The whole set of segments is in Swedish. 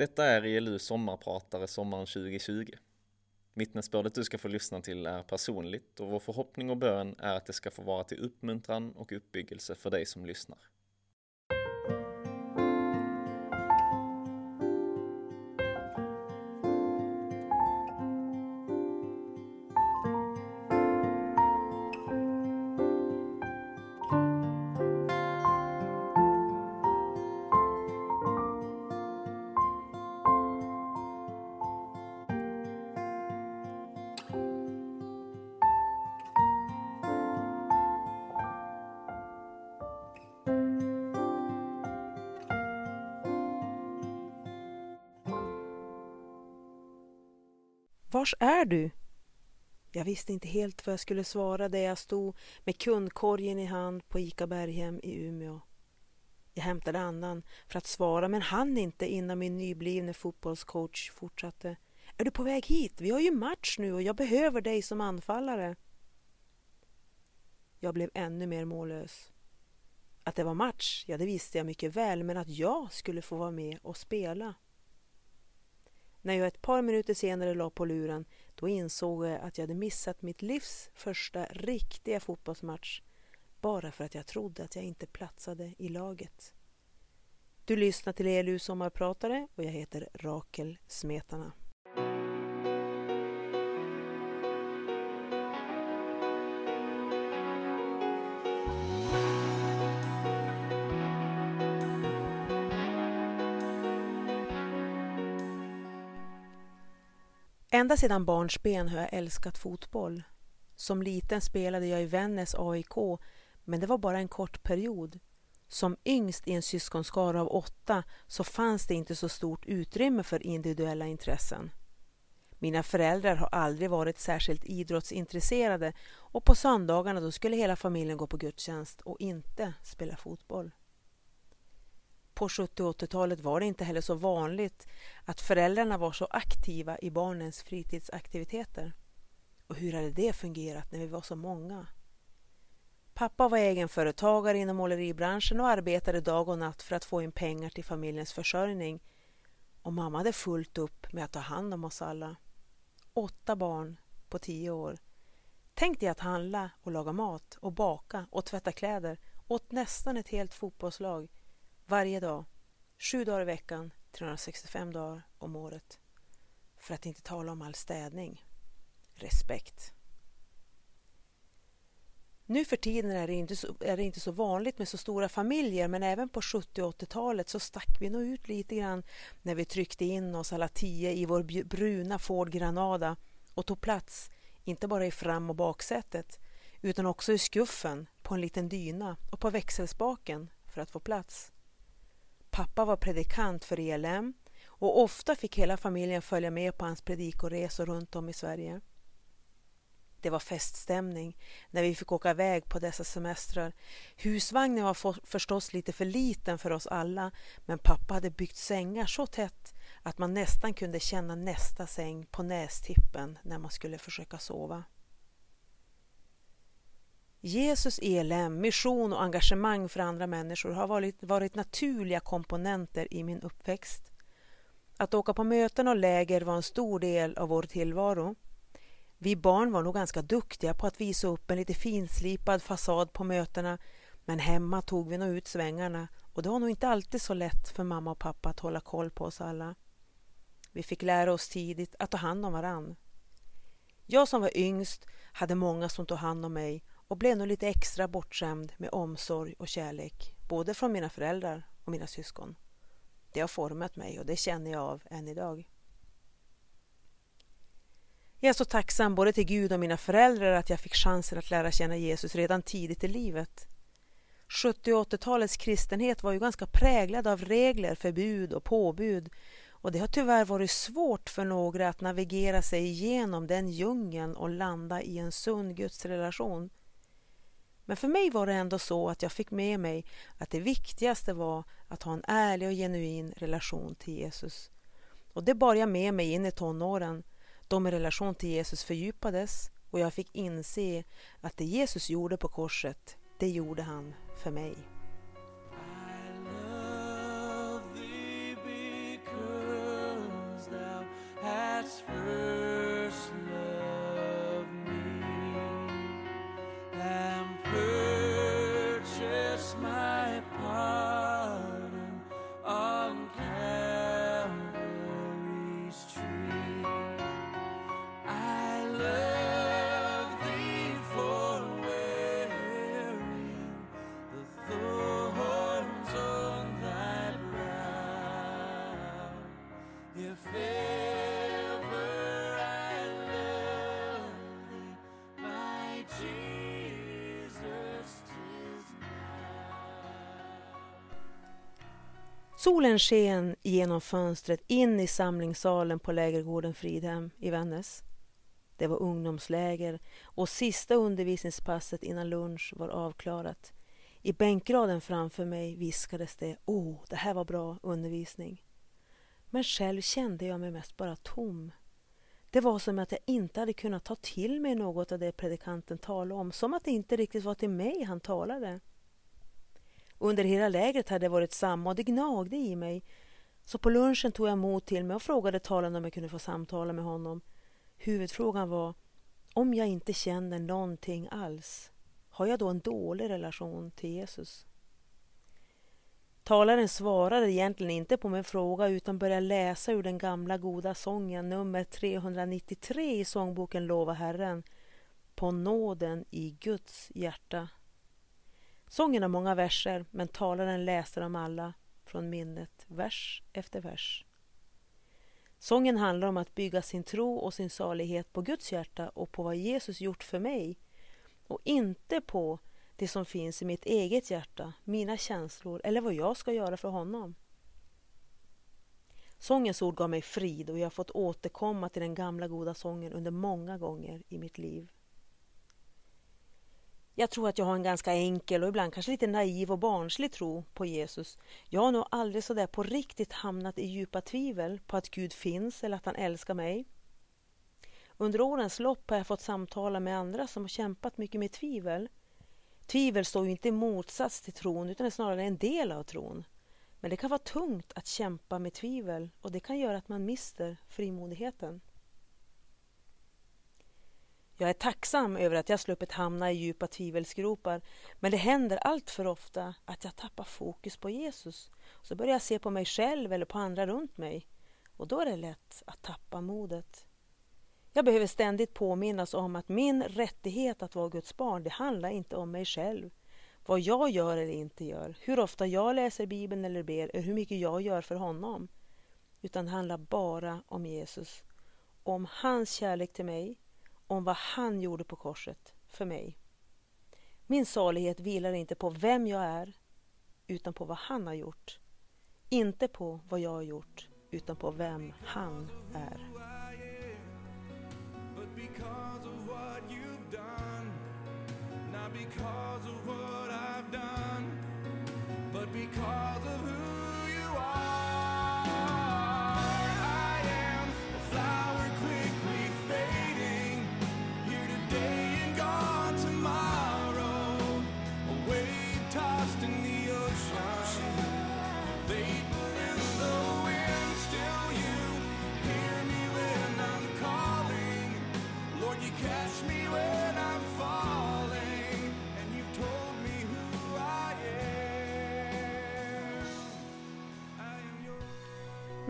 Detta är ELU sommarpratare sommaren 2020. Vittnesbördet du ska få lyssna till är personligt och vår förhoppning och bön är att det ska få vara till uppmuntran och uppbyggelse för dig som lyssnar. Vars är du? Jag visste inte helt vad jag skulle svara där jag stod med kundkorgen i hand på ICA Berghem i Umeå. Jag hämtade andan för att svara men hann inte innan min nyblivne fotbollscoach fortsatte. Är du på väg hit? Vi har ju match nu och jag behöver dig som anfallare. Jag blev ännu mer mållös. Att det var match, ja det visste jag mycket väl, men att jag skulle få vara med och spela. När jag ett par minuter senare la på luren, då insåg jag att jag hade missat mitt livs första riktiga fotbollsmatch bara för att jag trodde att jag inte platsade i laget. Du lyssnar till ELU sommarpratare och jag heter Rakel Smetana. Ända sedan barnsben har jag älskat fotboll. Som liten spelade jag i Vännäs AIK, men det var bara en kort period. Som yngst i en syskonskara av åtta så fanns det inte så stort utrymme för individuella intressen. Mina föräldrar har aldrig varit särskilt idrottsintresserade och på söndagarna då skulle hela familjen gå på gudstjänst och inte spela fotboll. På 70 och 80-talet var det inte heller så vanligt att föräldrarna var så aktiva i barnens fritidsaktiviteter. Och hur hade det fungerat när vi var så många? Pappa var egenföretagare inom måleribranschen och arbetade dag och natt för att få in pengar till familjens försörjning. Och mamma hade fullt upp med att ta hand om oss alla. Åtta barn på tio år. Tänk dig att handla och laga mat och baka och tvätta kläder åt nästan ett helt fotbollslag varje dag, sju dagar i veckan, 365 dagar om året. För att inte tala om all städning. Respekt. Nu för tiden är det, inte så, är det inte så vanligt med så stora familjer men även på 70 och 80-talet så stack vi nog ut lite grann när vi tryckte in oss alla tio i vår bruna Ford Granada och tog plats, inte bara i fram och baksätet utan också i skuffen, på en liten dyna och på växelspaken för att få plats. Pappa var predikant för ELM och ofta fick hela familjen följa med på hans predikoresor runt om i Sverige. Det var feststämning när vi fick åka iväg på dessa semestrar. Husvagnen var förstås lite för liten för oss alla men pappa hade byggt sängar så tätt att man nästan kunde känna nästa säng på nästippen när man skulle försöka sova. Jesus ELM, mission och engagemang för andra människor har varit, varit naturliga komponenter i min uppväxt. Att åka på möten och läger var en stor del av vår tillvaro. Vi barn var nog ganska duktiga på att visa upp en lite finslipad fasad på mötena men hemma tog vi nog ut svängarna och det var nog inte alltid så lätt för mamma och pappa att hålla koll på oss alla. Vi fick lära oss tidigt att ta hand om varann. Jag som var yngst hade många som tog hand om mig och blev nog lite extra bortskämd med omsorg och kärlek, både från mina föräldrar och mina syskon. Det har format mig och det känner jag av än idag. Jag är så tacksam både till Gud och mina föräldrar att jag fick chansen att lära känna Jesus redan tidigt i livet. 70 och 80-talets kristenhet var ju ganska präglad av regler, förbud och påbud och det har tyvärr varit svårt för några att navigera sig igenom den djungeln och landa i en sund gudsrelation. Men för mig var det ändå så att jag fick med mig att det viktigaste var att ha en ärlig och genuin relation till Jesus. Och det bar jag med mig in i tonåren då min relation till Jesus fördjupades och jag fick inse att det Jesus gjorde på korset, det gjorde han för mig. Thee because Solen sken genom fönstret in i samlingssalen på lägergården Fridhem i Vännäs. Det var ungdomsläger och sista undervisningspasset innan lunch var avklarat. I bänkraden framför mig viskades det Åh, oh, det här var bra undervisning. Men själv kände jag mig mest bara tom. Det var som att jag inte hade kunnat ta till mig något av det predikanten talade om, som att det inte riktigt var till mig han talade. Under hela lägret hade det varit samma och det gnagde i mig. Så på lunchen tog jag mod till mig och frågade talaren om jag kunde få samtala med honom. Huvudfrågan var om jag inte känner någonting alls, har jag då en dålig relation till Jesus? Talaren svarade egentligen inte på min fråga utan började läsa ur den gamla goda sången nummer 393 i sångboken Lova Herren På nåden i Guds hjärta. Sången har många verser men talaren läste dem alla från minnet, vers efter vers. Sången handlar om att bygga sin tro och sin salighet på Guds hjärta och på vad Jesus gjort för mig och inte på det som finns i mitt eget hjärta, mina känslor eller vad jag ska göra för honom. Sångens ord gav mig frid och jag har fått återkomma till den gamla goda sången under många gånger i mitt liv. Jag tror att jag har en ganska enkel och ibland kanske lite naiv och barnslig tro på Jesus. Jag har nog aldrig sådär på riktigt hamnat i djupa tvivel på att Gud finns eller att han älskar mig. Under årens lopp har jag fått samtala med andra som har kämpat mycket med tvivel. Tvivel står ju inte i motsats till tron utan är snarare en del av tron. Men det kan vara tungt att kämpa med tvivel och det kan göra att man mister frimodigheten. Jag är tacksam över att jag sluppit hamna i djupa tvivelsgropar men det händer allt för ofta att jag tappar fokus på Jesus. Så börjar jag se på mig själv eller på andra runt mig och då är det lätt att tappa modet. Jag behöver ständigt påminnas om att min rättighet att vara Guds barn, det handlar inte om mig själv. Vad jag gör eller inte gör, hur ofta jag läser Bibeln eller ber, eller hur mycket jag gör för honom. Utan det handlar bara om Jesus. Om hans kärlek till mig, om vad han gjorde på korset för mig. Min salighet vilar inte på vem jag är, utan på vad han har gjort. Inte på vad jag har gjort, utan på vem han är. because of who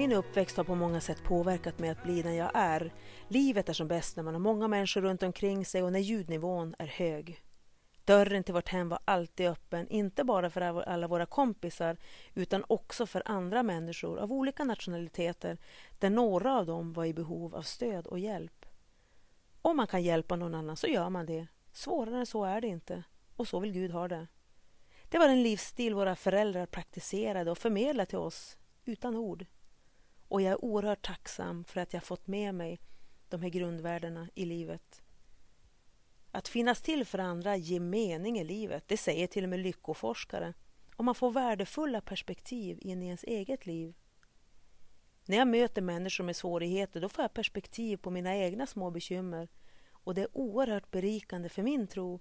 Min uppväxt har på många sätt påverkat mig att bli den jag är. Livet är som bäst när man har många människor runt omkring sig och när ljudnivån är hög. Dörren till vårt hem var alltid öppen, inte bara för alla våra kompisar utan också för andra människor av olika nationaliteter där några av dem var i behov av stöd och hjälp. Om man kan hjälpa någon annan så gör man det. Svårare än så är det inte. Och så vill Gud ha det. Det var en livsstil våra föräldrar praktiserade och förmedlade till oss utan ord. Och jag är oerhört tacksam för att jag fått med mig de här grundvärdena i livet. Att finnas till för andra ger mening i livet, det säger till och med lyckoforskare. Och man får värdefulla perspektiv in i ens eget liv. När jag möter människor med svårigheter då får jag perspektiv på mina egna små bekymmer. Och det är oerhört berikande för min tro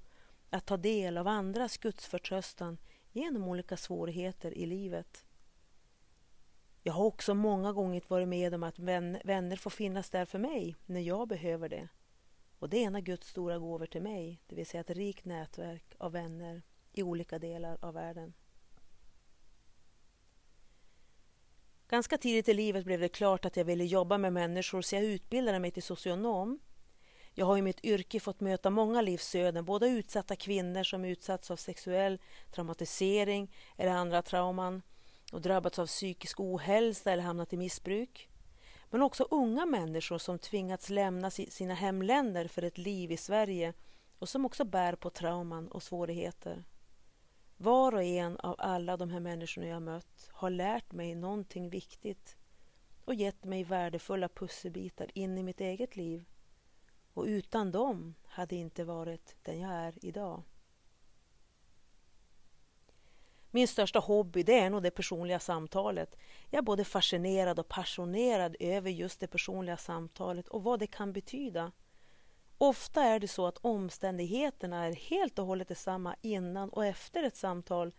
att ta del av andras gudsförtröstan genom olika svårigheter i livet. Jag har också många gånger varit med om att vänner får finnas där för mig när jag behöver det. Och det är en av Guds stora gåvor till mig, det vill säga ett rikt nätverk av vänner i olika delar av världen. Ganska tidigt i livet blev det klart att jag ville jobba med människor så jag utbildade mig till socionom. Jag har i mitt yrke fått möta många livsöden, både utsatta kvinnor som utsatts av sexuell traumatisering eller andra trauman och drabbats av psykisk ohälsa eller hamnat i missbruk. Men också unga människor som tvingats lämna sina hemländer för ett liv i Sverige och som också bär på trauman och svårigheter. Var och en av alla de här människorna jag mött har lärt mig någonting viktigt och gett mig värdefulla pusselbitar in i mitt eget liv. Och utan dem hade jag inte varit den jag är idag. Min största hobby det är nog det personliga samtalet. Jag är både fascinerad och passionerad över just det personliga samtalet och vad det kan betyda. Ofta är det så att omständigheterna är helt och hållet detsamma innan och efter ett samtal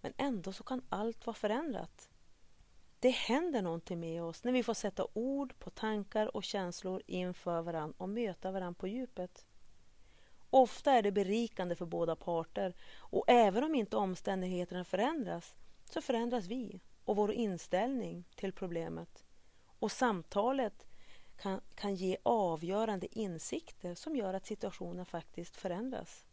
men ändå så kan allt vara förändrat. Det händer någonting med oss när vi får sätta ord på tankar och känslor inför varandra och möta varandra på djupet. Ofta är det berikande för båda parter och även om inte omständigheterna förändras så förändras vi och vår inställning till problemet. Och samtalet kan, kan ge avgörande insikter som gör att situationen faktiskt förändras.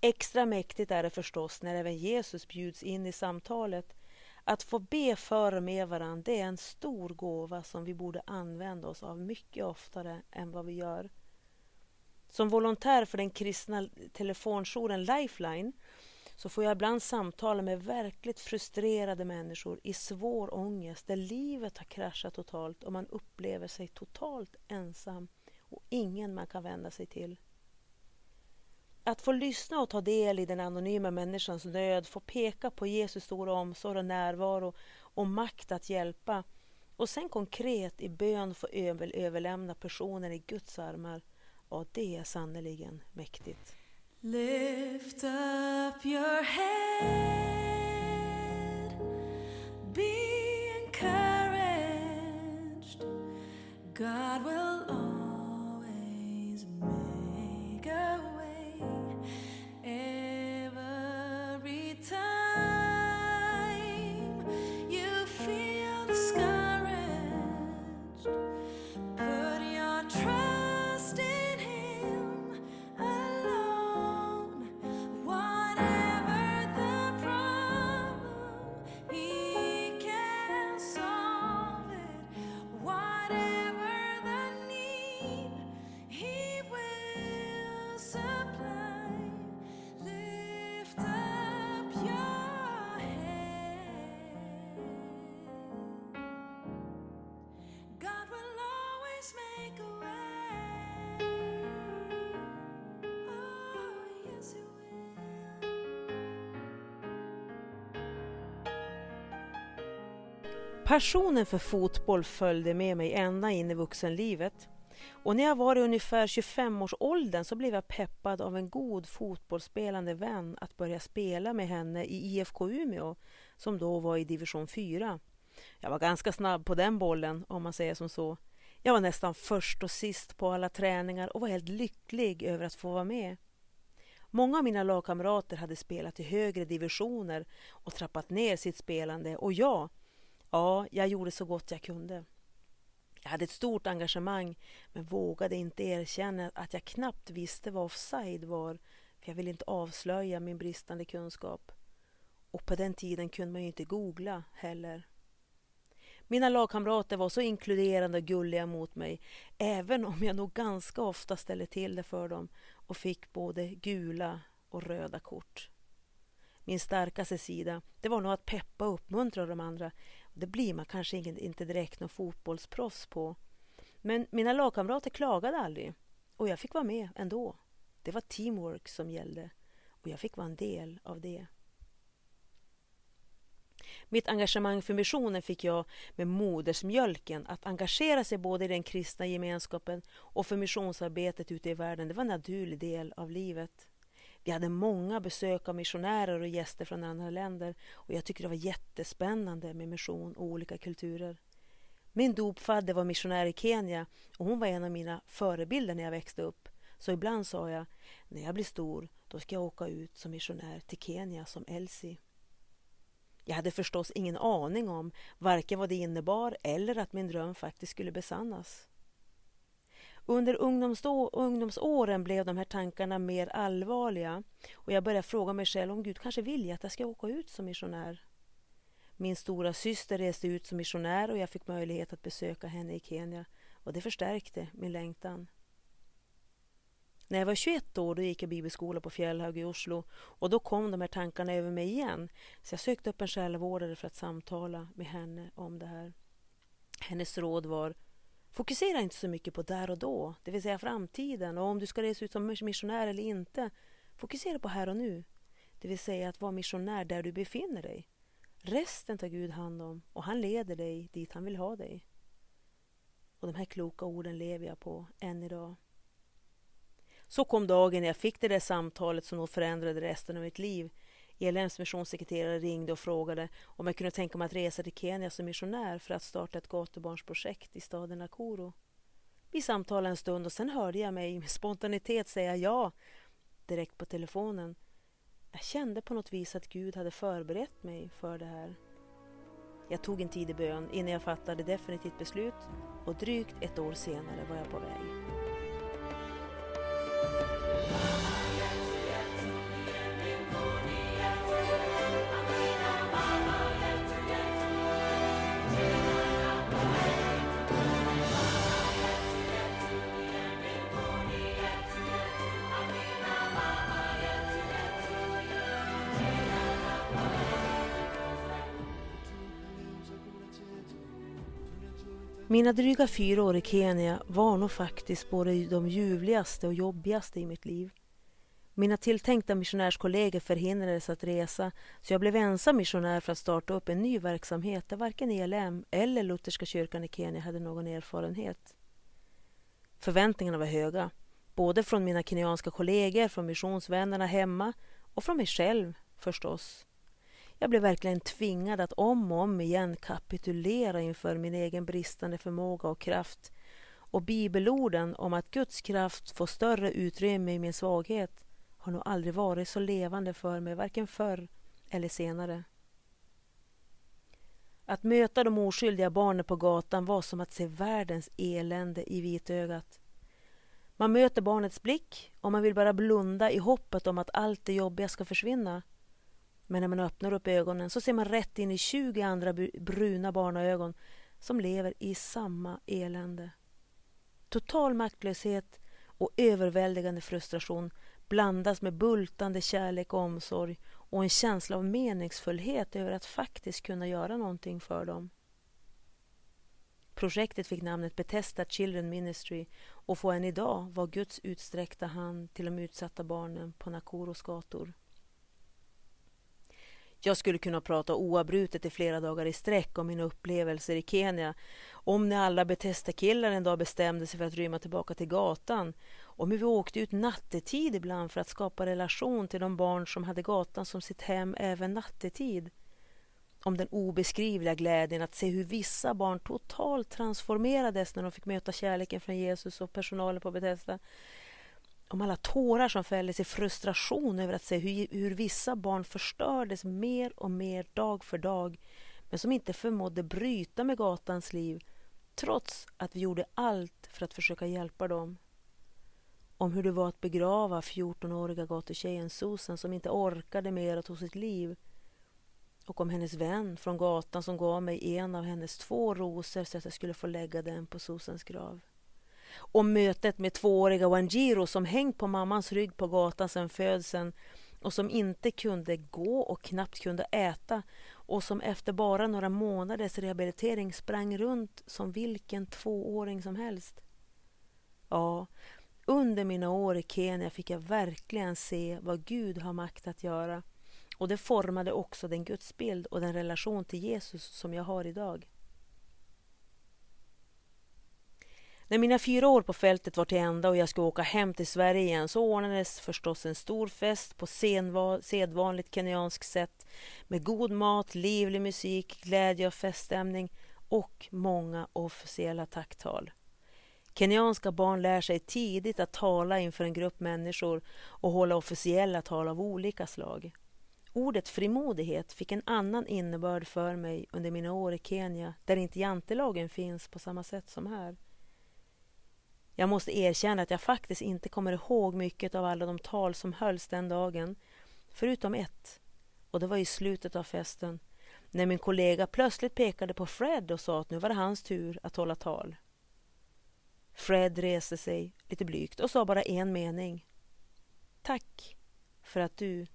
Extra mäktigt är det förstås när även Jesus bjuds in i samtalet. Att få be för och med varandra det är en stor gåva som vi borde använda oss av mycket oftare än vad vi gör. Som volontär för den kristna telefonjouren Lifeline så får jag ibland samtala med verkligt frustrerade människor i svår ångest där livet har kraschat totalt och man upplever sig totalt ensam och ingen man kan vända sig till. Att få lyssna och ta del i den anonyma människans nöd, få peka på Jesus stora omsorg och närvaro och makt att hjälpa och sen konkret i bön få överlämna personen i Guds armar och det är sannerligen mäktigt. Lift up your head Be encouraged God will Passionen för fotboll följde med mig ända in i vuxenlivet. Och när jag var i ungefär 25-årsåldern så blev jag peppad av en god fotbollsspelande vän att börja spela med henne i IFK Umeå, som då var i division 4. Jag var ganska snabb på den bollen, om man säger som så. Jag var nästan först och sist på alla träningar och var helt lycklig över att få vara med. Många av mina lagkamrater hade spelat i högre divisioner och trappat ner sitt spelande och jag, Ja, jag gjorde så gott jag kunde. Jag hade ett stort engagemang men vågade inte erkänna att jag knappt visste vad offside var för jag ville inte avslöja min bristande kunskap. Och på den tiden kunde man ju inte googla heller. Mina lagkamrater var så inkluderande och gulliga mot mig även om jag nog ganska ofta ställde till det för dem och fick både gula och röda kort. Min starkaste sida det var nog att peppa och uppmuntra de andra det blir man kanske inte direkt någon fotbollsproffs på. Men mina lagkamrater klagade aldrig och jag fick vara med ändå. Det var teamwork som gällde och jag fick vara en del av det. Mitt engagemang för missionen fick jag med modersmjölken. Att engagera sig både i den kristna gemenskapen och för missionsarbetet ute i världen, det var en naturlig del av livet. Vi hade många besök av missionärer och gäster från andra länder och jag tyckte det var jättespännande med mission och olika kulturer. Min dopfadder var missionär i Kenya och hon var en av mina förebilder när jag växte upp. Så ibland sa jag, när jag blir stor, då ska jag åka ut som missionär till Kenya som Elsie. Jag hade förstås ingen aning om varken vad det innebar eller att min dröm faktiskt skulle besannas. Under ungdomsåren blev de här tankarna mer allvarliga och jag började fråga mig själv om Gud kanske vill att jag ska åka ut som missionär. Min stora syster reste ut som missionär och jag fick möjlighet att besöka henne i Kenya och det förstärkte min längtan. När jag var 21 år då gick jag bibelskola på Fjällhög i Oslo och då kom de här tankarna över mig igen. Så jag sökte upp en själavårdare för att samtala med henne om det här. Hennes råd var Fokusera inte så mycket på där och då, det vill säga framtiden och om du ska resa ut som missionär eller inte. Fokusera på här och nu, det vill säga att vara missionär där du befinner dig. Resten tar Gud hand om och han leder dig dit han vill ha dig. Och de här kloka orden lever jag på än idag. Så kom dagen när jag fick det där samtalet som nog förändrade resten av mitt liv. ELMs missionssekreterare ringde och frågade om jag kunde tänka mig att resa till Kenya som missionär för att starta ett gatubarnsprojekt i staden Nakuru. Vi samtalade en stund och sen hörde jag mig med spontanitet säga ja direkt på telefonen. Jag kände på något vis att Gud hade förberett mig för det här. Jag tog en tid i bön innan jag fattade definitivt beslut och drygt ett år senare var jag på väg. Mina dryga fyra år i Kenya var nog faktiskt både de ljuvligaste och jobbigaste i mitt liv. Mina tilltänkta missionärskollegor förhindrades att resa så jag blev ensam missionär för att starta upp en ny verksamhet där varken ELM eller Lutherska kyrkan i Kenya hade någon erfarenhet. Förväntningarna var höga, både från mina kenyanska kollegor, från missionsvännerna hemma och från mig själv förstås. Jag blev verkligen tvingad att om och om igen kapitulera inför min egen bristande förmåga och kraft. Och bibelorden om att Guds kraft får större utrymme i min svaghet har nog aldrig varit så levande för mig, varken förr eller senare. Att möta de oskyldiga barnen på gatan var som att se världens elände i vitögat. Man möter barnets blick och man vill bara blunda i hoppet om att allt det jobbiga ska försvinna. Men när man öppnar upp ögonen så ser man rätt in i 20 andra bruna barnaögon som lever i samma elände. Total maktlöshet och överväldigande frustration blandas med bultande kärlek och omsorg och en känsla av meningsfullhet över att faktiskt kunna göra någonting för dem. Projektet fick namnet Betesta Children Ministry och får än idag vara Guds utsträckta hand till de utsatta barnen på Nakuros gator. Jag skulle kunna prata oavbrutet i flera dagar i sträck om mina upplevelser i Kenya. Om när alla Betesda-killar en dag bestämde sig för att rymma tillbaka till gatan. Om hur vi åkte ut nattetid ibland för att skapa relation till de barn som hade gatan som sitt hem även nattetid. Om den obeskrivliga glädjen att se hur vissa barn totalt transformerades när de fick möta kärleken från Jesus och personalen på Betesda om alla tårar som fälldes i frustration över att se hur, hur vissa barn förstördes mer och mer dag för dag men som inte förmådde bryta med gatans liv trots att vi gjorde allt för att försöka hjälpa dem. Om hur det var att begrava 14-åriga gatutjejen Susan som inte orkade mer att ta sitt liv och om hennes vän från gatan som gav mig en av hennes två rosor så att jag skulle få lägga den på Susans grav och mötet med tvååriga Wanjiro som hängt på mammans rygg på gatan sedan födseln och som inte kunde gå och knappt kunde äta och som efter bara några månaders rehabilitering sprang runt som vilken tvååring som helst. Ja, under mina år i Kenya fick jag verkligen se vad Gud har makt att göra och det formade också den gudsbild och den relation till Jesus som jag har idag. När mina fyra år på fältet var till ända och jag skulle åka hem till Sverige igen så ordnades förstås en stor fest på sedvanligt kenyanskt sätt med god mat, livlig musik, glädje och feststämning och många officiella tacktal. Kenyanska barn lär sig tidigt att tala inför en grupp människor och hålla officiella tal av olika slag. Ordet frimodighet fick en annan innebörd för mig under mina år i Kenya där inte jantelagen finns på samma sätt som här. Jag måste erkänna att jag faktiskt inte kommer ihåg mycket av alla de tal som hölls den dagen, förutom ett, och det var i slutet av festen, när min kollega plötsligt pekade på Fred och sa att nu var det hans tur att hålla tal. Fred reste sig lite blygt och sa bara en mening. Tack för att du,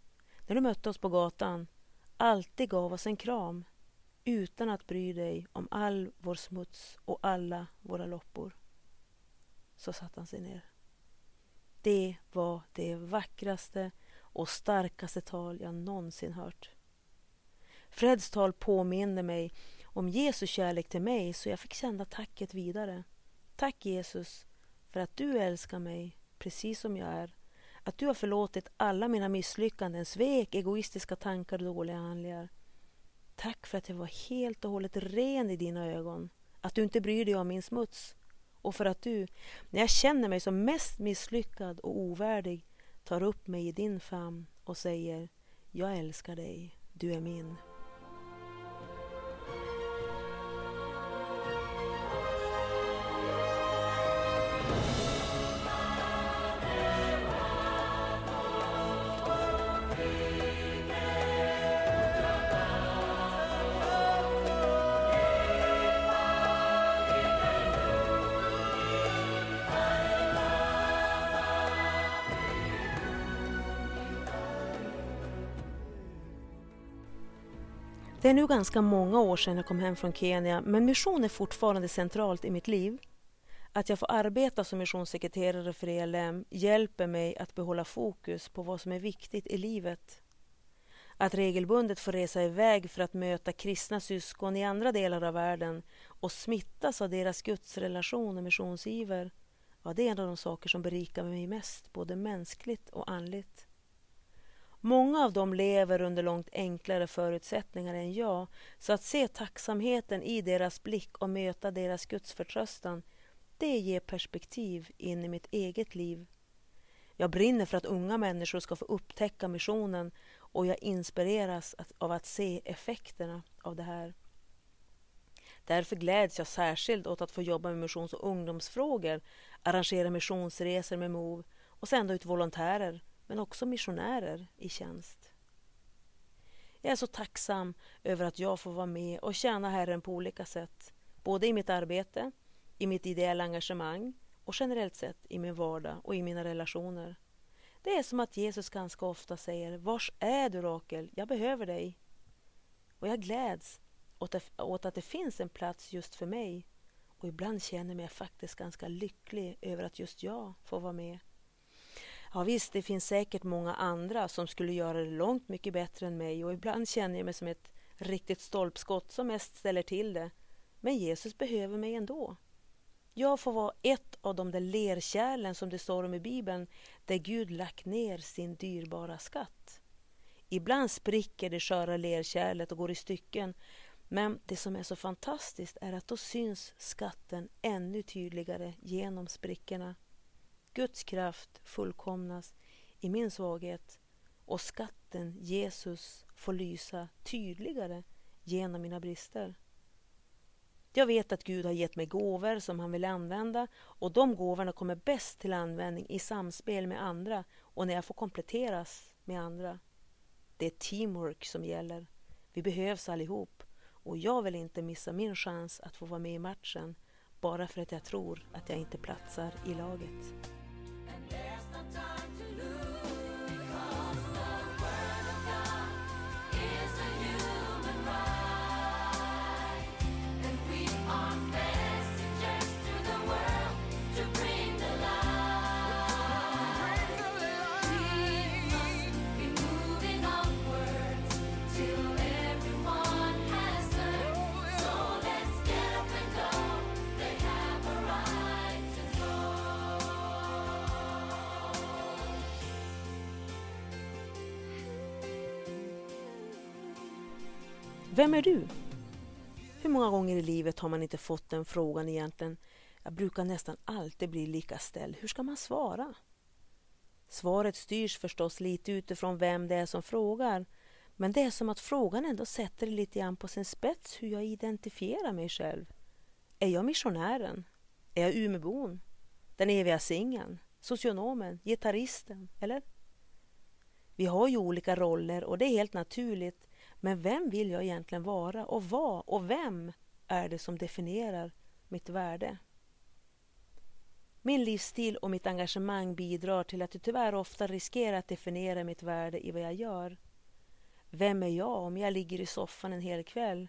när du mötte oss på gatan, alltid gav oss en kram utan att bry dig om all vår smuts och alla våra loppor. Så satte han sig ner. Det var det vackraste och starkaste tal jag någonsin hört. Freds tal påminde mig om Jesu kärlek till mig så jag fick sända tacket vidare. Tack Jesus för att du älskar mig precis som jag är. Att du har förlåtit alla mina misslyckanden, svek, egoistiska tankar och dåliga handlingar. Tack för att jag var helt och hållet ren i dina ögon. Att du inte bryr dig om min smuts. Och för att du, när jag känner mig som mest misslyckad och ovärdig, tar upp mig i din famn och säger Jag älskar dig, du är min. Är nu ganska många år sedan jag kom hem från Kenya men mission är fortfarande centralt i mitt liv. Att jag får arbeta som missionssekreterare för ELM hjälper mig att behålla fokus på vad som är viktigt i livet. Att regelbundet få resa iväg för att möta kristna syskon i andra delar av världen och smittas av deras gudsrelation och missionsiver, ja, det är en av de saker som berikar mig mest, både mänskligt och andligt. Många av dem lever under långt enklare förutsättningar än jag, så att se tacksamheten i deras blick och möta deras gudsförtröstan, det ger perspektiv in i mitt eget liv. Jag brinner för att unga människor ska få upptäcka missionen och jag inspireras av att se effekterna av det här. Därför gläds jag särskilt åt att få jobba med missions och ungdomsfrågor, arrangera missionsresor med MOV och sända ut volontärer men också missionärer i tjänst. Jag är så tacksam över att jag får vara med och tjäna Herren på olika sätt, både i mitt arbete, i mitt ideella engagemang och generellt sett i min vardag och i mina relationer. Det är som att Jesus ganska ofta säger Vars är du Rakel? Jag behöver dig. Och jag gläds åt att det finns en plats just för mig och ibland känner jag mig faktiskt ganska lycklig över att just jag får vara med. Ja visst, det finns säkert många andra som skulle göra det långt mycket bättre än mig och ibland känner jag mig som ett riktigt stolpskott som mest ställer till det. Men Jesus behöver mig ändå. Jag får vara ett av de där lerkärlen som det står om i Bibeln, där Gud lagt ner sin dyrbara skatt. Ibland spricker det sköra lerkärlet och går i stycken, men det som är så fantastiskt är att då syns skatten ännu tydligare genom sprickorna. Guds kraft fullkomnas i min svaghet och skatten Jesus får lysa tydligare genom mina brister. Jag vet att Gud har gett mig gåvor som han vill använda och de gåvorna kommer bäst till användning i samspel med andra och när jag får kompletteras med andra. Det är teamwork som gäller. Vi behövs allihop och jag vill inte missa min chans att få vara med i matchen bara för att jag tror att jag inte platsar i laget. Vem är du? Hur många gånger i livet har man inte fått den frågan egentligen? Jag brukar nästan alltid bli lika ställd. Hur ska man svara? Svaret styrs förstås lite utifrån vem det är som frågar. Men det är som att frågan ändå sätter det lite grann på sin spets hur jag identifierar mig själv. Är jag missionären? Är jag Umebon? Den eviga singeln? Socionomen? Gitarristen? Eller? Vi har ju olika roller och det är helt naturligt men vem vill jag egentligen vara och vad och vem är det som definierar mitt värde? Min livsstil och mitt engagemang bidrar till att jag tyvärr ofta riskerar att definiera mitt värde i vad jag gör. Vem är jag om jag ligger i soffan en hel kväll?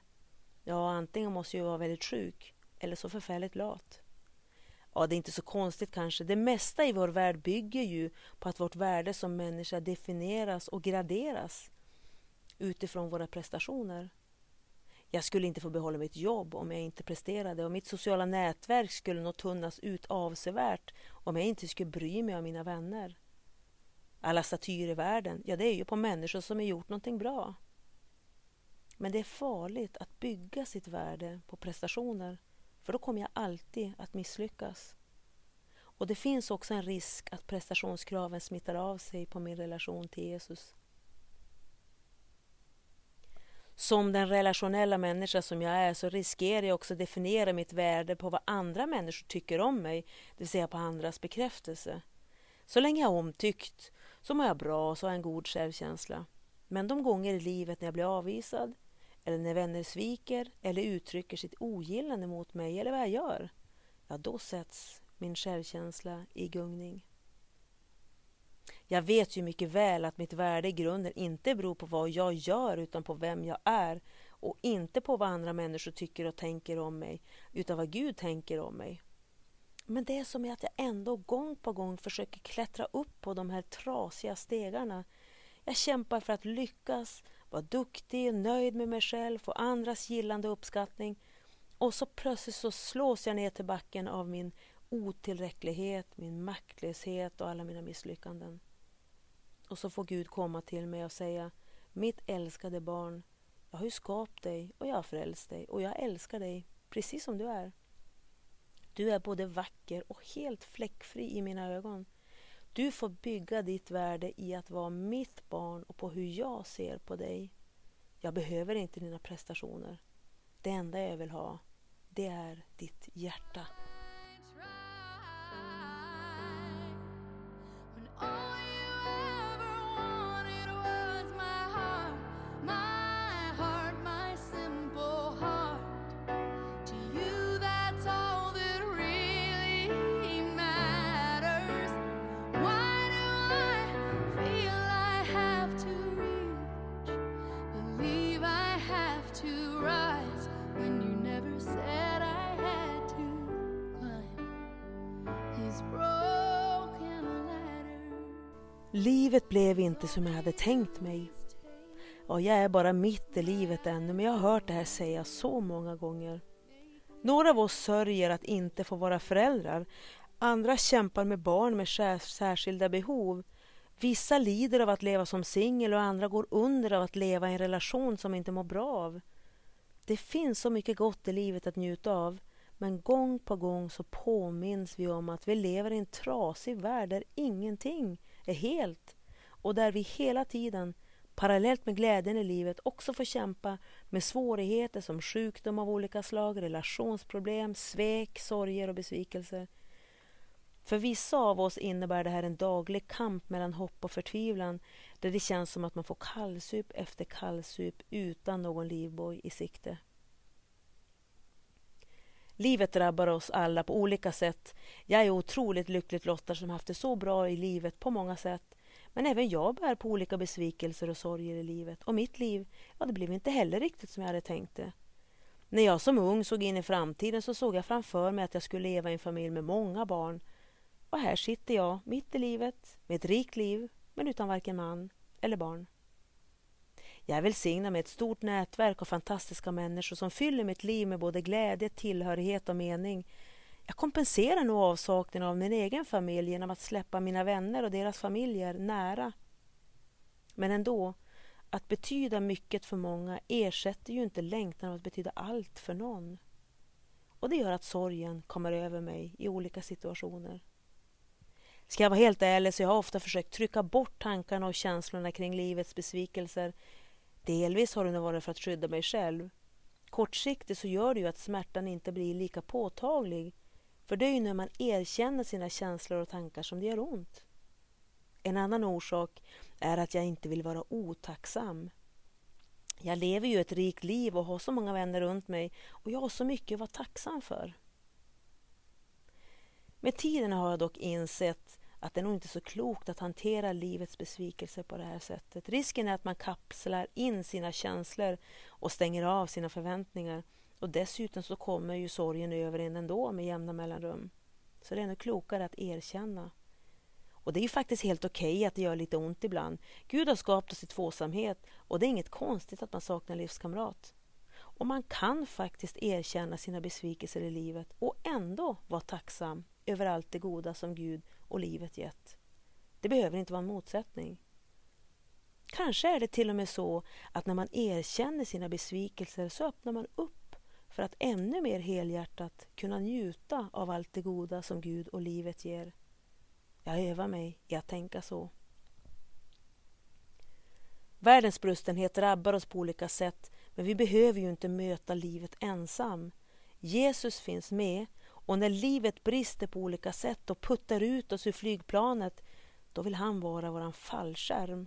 Ja, antingen måste jag vara väldigt sjuk eller så förfärligt lat. Ja, det är inte så konstigt kanske. Det mesta i vår värld bygger ju på att vårt värde som människa definieras och graderas utifrån våra prestationer. Jag skulle inte få behålla mitt jobb om jag inte presterade och mitt sociala nätverk skulle nog tunnas ut avsevärt om jag inte skulle bry mig om mina vänner. Alla statyer i världen, ja det är ju på människor som har gjort någonting bra. Men det är farligt att bygga sitt värde på prestationer för då kommer jag alltid att misslyckas. Och det finns också en risk att prestationskraven smittar av sig på min relation till Jesus. Som den relationella människa som jag är så riskerar jag också att definiera mitt värde på vad andra människor tycker om mig, det vill säga på andras bekräftelse. Så länge jag är omtyckt så mår jag bra och så har jag en god självkänsla. Men de gånger i livet när jag blir avvisad, eller när vänner sviker eller uttrycker sitt ogillande mot mig eller vad jag gör, ja då sätts min självkänsla i gungning. Jag vet ju mycket väl att mitt värde i grunden inte beror på vad jag gör utan på vem jag är och inte på vad andra människor tycker och tänker om mig utan vad Gud tänker om mig. Men det är som att jag ändå gång på gång försöker klättra upp på de här trasiga stegarna. Jag kämpar för att lyckas, vara duktig, nöjd med mig själv, få andras gillande och uppskattning. Och så plötsligt så slås jag ner till backen av min otillräcklighet, min maktlöshet och alla mina misslyckanden. Och så får Gud komma till mig och säga Mitt älskade barn, jag har ju skapat dig och jag har frälst dig och jag älskar dig precis som du är. Du är både vacker och helt fläckfri i mina ögon. Du får bygga ditt värde i att vara mitt barn och på hur jag ser på dig. Jag behöver inte dina prestationer. Det enda jag vill ha, det är ditt hjärta. Livet blev inte som jag hade tänkt mig. Ja, jag är bara mitt i livet ännu, men jag har hört det här sägas så många gånger. Några av oss sörjer att inte få vara föräldrar. Andra kämpar med barn med särskilda behov. Vissa lider av att leva som singel och andra går under av att leva i en relation som inte mår bra av. Det finns så mycket gott i livet att njuta av. Men gång på gång så påminns vi om att vi lever i en trasig värld där ingenting är helt och där vi hela tiden parallellt med glädjen i livet också får kämpa med svårigheter som sjukdom av olika slag, relationsproblem, svek, sorger och besvikelser. För vissa av oss innebär det här en daglig kamp mellan hopp och förtvivlan där det känns som att man får kallsup efter kallsup utan någon livboj i sikte. Livet drabbar oss alla på olika sätt. Jag är otroligt lyckligt lottad som haft det så bra i livet på många sätt. Men även jag bär på olika besvikelser och sorger i livet. Och mitt liv, ja det blev inte heller riktigt som jag hade tänkt det. När jag som ung såg in i framtiden så såg jag framför mig att jag skulle leva i en familj med många barn. Och här sitter jag, mitt i livet, med ett rikt liv, men utan varken man eller barn. Jag är välsignad med ett stort nätverk av fantastiska människor som fyller mitt liv med både glädje, tillhörighet och mening. Jag kompenserar nog avsaknaden av min egen familj genom att släppa mina vänner och deras familjer nära. Men ändå, att betyda mycket för många ersätter ju inte längtan av att betyda allt för någon. Och det gör att sorgen kommer över mig i olika situationer. Ska jag vara helt ärlig så jag har jag ofta försökt trycka bort tankarna och känslorna kring livets besvikelser Delvis har det nog varit för att skydda mig själv. Kortsiktigt så gör det ju att smärtan inte blir lika påtaglig. För det är ju när man erkänner sina känslor och tankar som det gör ont. En annan orsak är att jag inte vill vara otacksam. Jag lever ju ett rikt liv och har så många vänner runt mig och jag har så mycket att vara tacksam för. Med tiden har jag dock insett att det nog inte är så klokt att hantera livets besvikelser på det här sättet. Risken är att man kapslar in sina känslor och stänger av sina förväntningar. Och dessutom så kommer ju sorgen över en ändå med jämna mellanrum. Så det är nog klokare att erkänna. Och det är ju faktiskt helt okej okay att det gör lite ont ibland. Gud har skapat oss i tvåsamhet och det är inget konstigt att man saknar livskamrat. Och man kan faktiskt erkänna sina besvikelser i livet och ändå vara tacksam över allt det goda som Gud och livet gett. Det behöver inte vara en motsättning. Kanske är det till och med så att när man erkänner sina besvikelser så öppnar man upp för att ännu mer helhjärtat kunna njuta av allt det goda som Gud och livet ger. Jag övar mig i att tänka så. Världens brustenhet drabbar oss på olika sätt men vi behöver ju inte möta livet ensam. Jesus finns med och när livet brister på olika sätt och puttar ut oss ur flygplanet, då vill han vara våran fallskärm.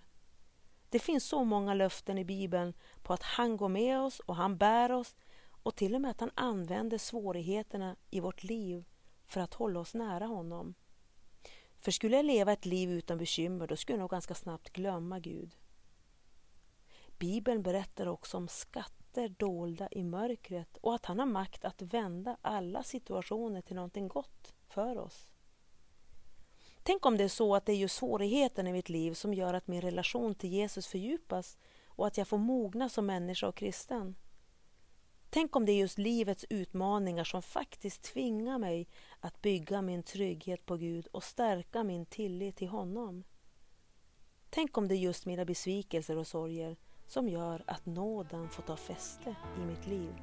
Det finns så många löften i Bibeln på att han går med oss och han bär oss och till och med att han använder svårigheterna i vårt liv för att hålla oss nära honom. För skulle jag leva ett liv utan bekymmer, då skulle jag nog ganska snabbt glömma Gud. Bibeln berättar också om skatt krafter dolda i mörkret och att han har makt att vända alla situationer till någonting gott för oss. Tänk om det är så att det är just svårigheten i mitt liv som gör att min relation till Jesus fördjupas och att jag får mogna som människa och kristen. Tänk om det är just livets utmaningar som faktiskt tvingar mig att bygga min trygghet på Gud och stärka min tillit till honom. Tänk om det är just mina besvikelser och sorger som gör att nåden får ta fäste i mitt liv.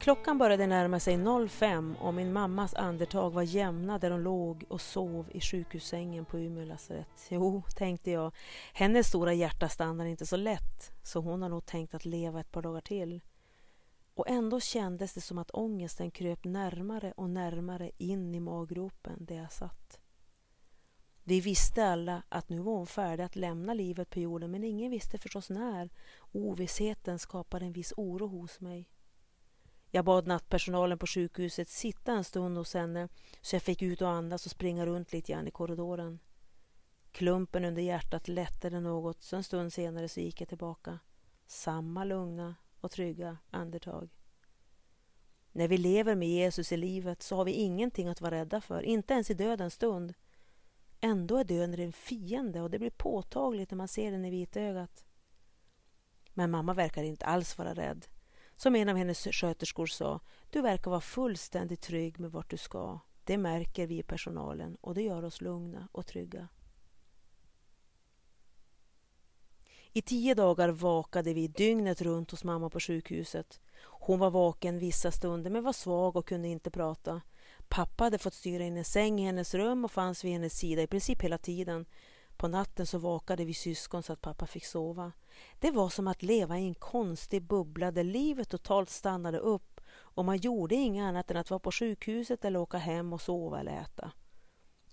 Klockan började närma sig 05 och min mammas andetag var jämna där hon låg och sov i sjukhussängen på Umeå lasarett. Jo, tänkte jag, hennes stora hjärta stannar inte så lätt så hon har nog tänkt att leva ett par dagar till. Och ändå kändes det som att ångesten kröp närmare och närmare in i maggropen där jag satt. Vi visste alla att nu var hon färdig att lämna livet på jorden men ingen visste förstås när. Ovissheten skapade en viss oro hos mig. Jag bad nattpersonalen på sjukhuset sitta en stund hos henne så jag fick ut och andas och springa runt lite grann i korridoren. Klumpen under hjärtat lättade något så en stund senare så gick jag tillbaka. Samma lugna och trygga andetag. När vi lever med Jesus i livet så har vi ingenting att vara rädda för, inte ens i dödens stund. Ändå är döden en fiende och det blir påtagligt när man ser den i vitögat. Men mamma verkar inte alls vara rädd. Som en av hennes sköterskor sa, du verkar vara fullständigt trygg med vart du ska. Det märker vi i personalen och det gör oss lugna och trygga. I tio dagar vakade vi dygnet runt hos mamma på sjukhuset. Hon var vaken vissa stunder men var svag och kunde inte prata. Pappa hade fått styra in en säng i hennes rum och fanns vid hennes sida i princip hela tiden. På natten så vakade vi syskon så att pappa fick sova. Det var som att leva i en konstig bubbla där livet totalt stannade upp och man gjorde inget annat än att vara på sjukhuset eller åka hem och sova eller äta.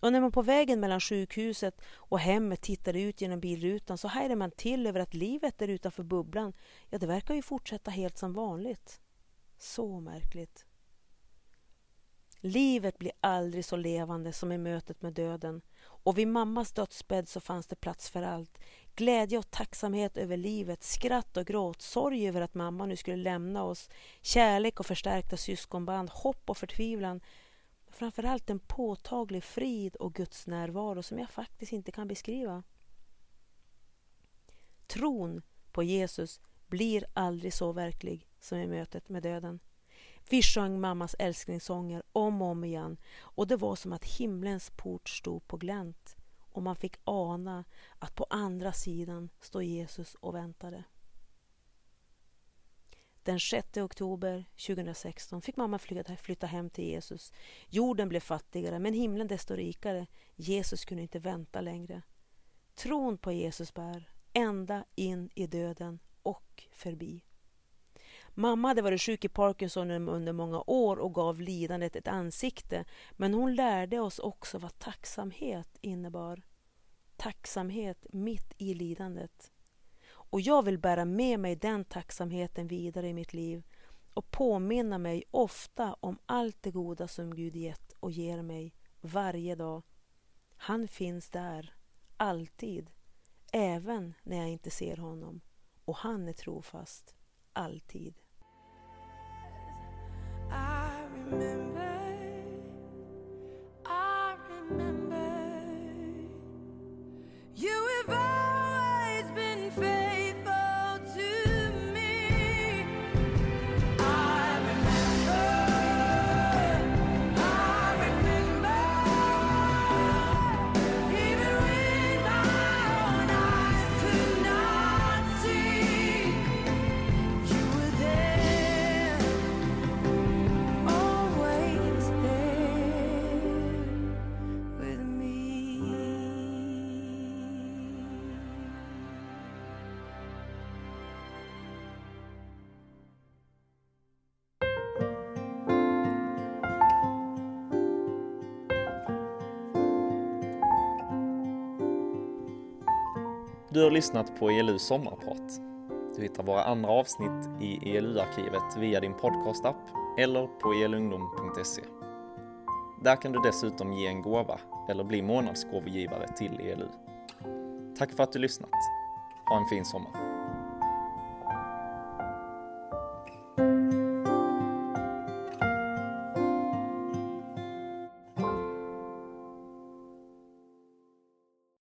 Och när man på vägen mellan sjukhuset och hemmet tittade ut genom bilrutan så hajade man till över att livet där utanför bubblan, ja det verkar ju fortsätta helt som vanligt. Så märkligt. Livet blir aldrig så levande som i mötet med döden och vid mammas dödsbädd så fanns det plats för allt. Glädje och tacksamhet över livet, skratt och gråt, sorg över att mamma nu skulle lämna oss, kärlek och förstärkta syskonband, hopp och förtvivlan. Framförallt en påtaglig frid och Guds närvaro som jag faktiskt inte kan beskriva. Tron på Jesus blir aldrig så verklig som i mötet med döden. Vi sjöng mammas älsklingssånger om och om igen och det var som att himlens port stod på glänt och man fick ana att på andra sidan stod Jesus och väntade. Den 6 oktober 2016 fick mamma flytta, flytta hem till Jesus. Jorden blev fattigare, men himlen desto rikare. Jesus kunde inte vänta längre. Tron på Jesus bär ända in i döden och förbi. Mamma hade varit sjuk i Parkinson under många år och gav lidandet ett ansikte, men hon lärde oss också vad tacksamhet innebar. Tacksamhet mitt i lidandet. Och jag vill bära med mig den tacksamheten vidare i mitt liv och påminna mig ofta om allt det goda som Gud gett och ger mig varje dag. Han finns där, alltid, även när jag inte ser honom. Och han är trofast, alltid. remember Du har lyssnat på ELU sommarprat. Du hittar våra andra avsnitt i ELU-arkivet via din podcastapp eller på elungdom.se. Där kan du dessutom ge en gåva eller bli månadsgåvogivare till ELU. Tack för att du lyssnat. Ha en fin sommar.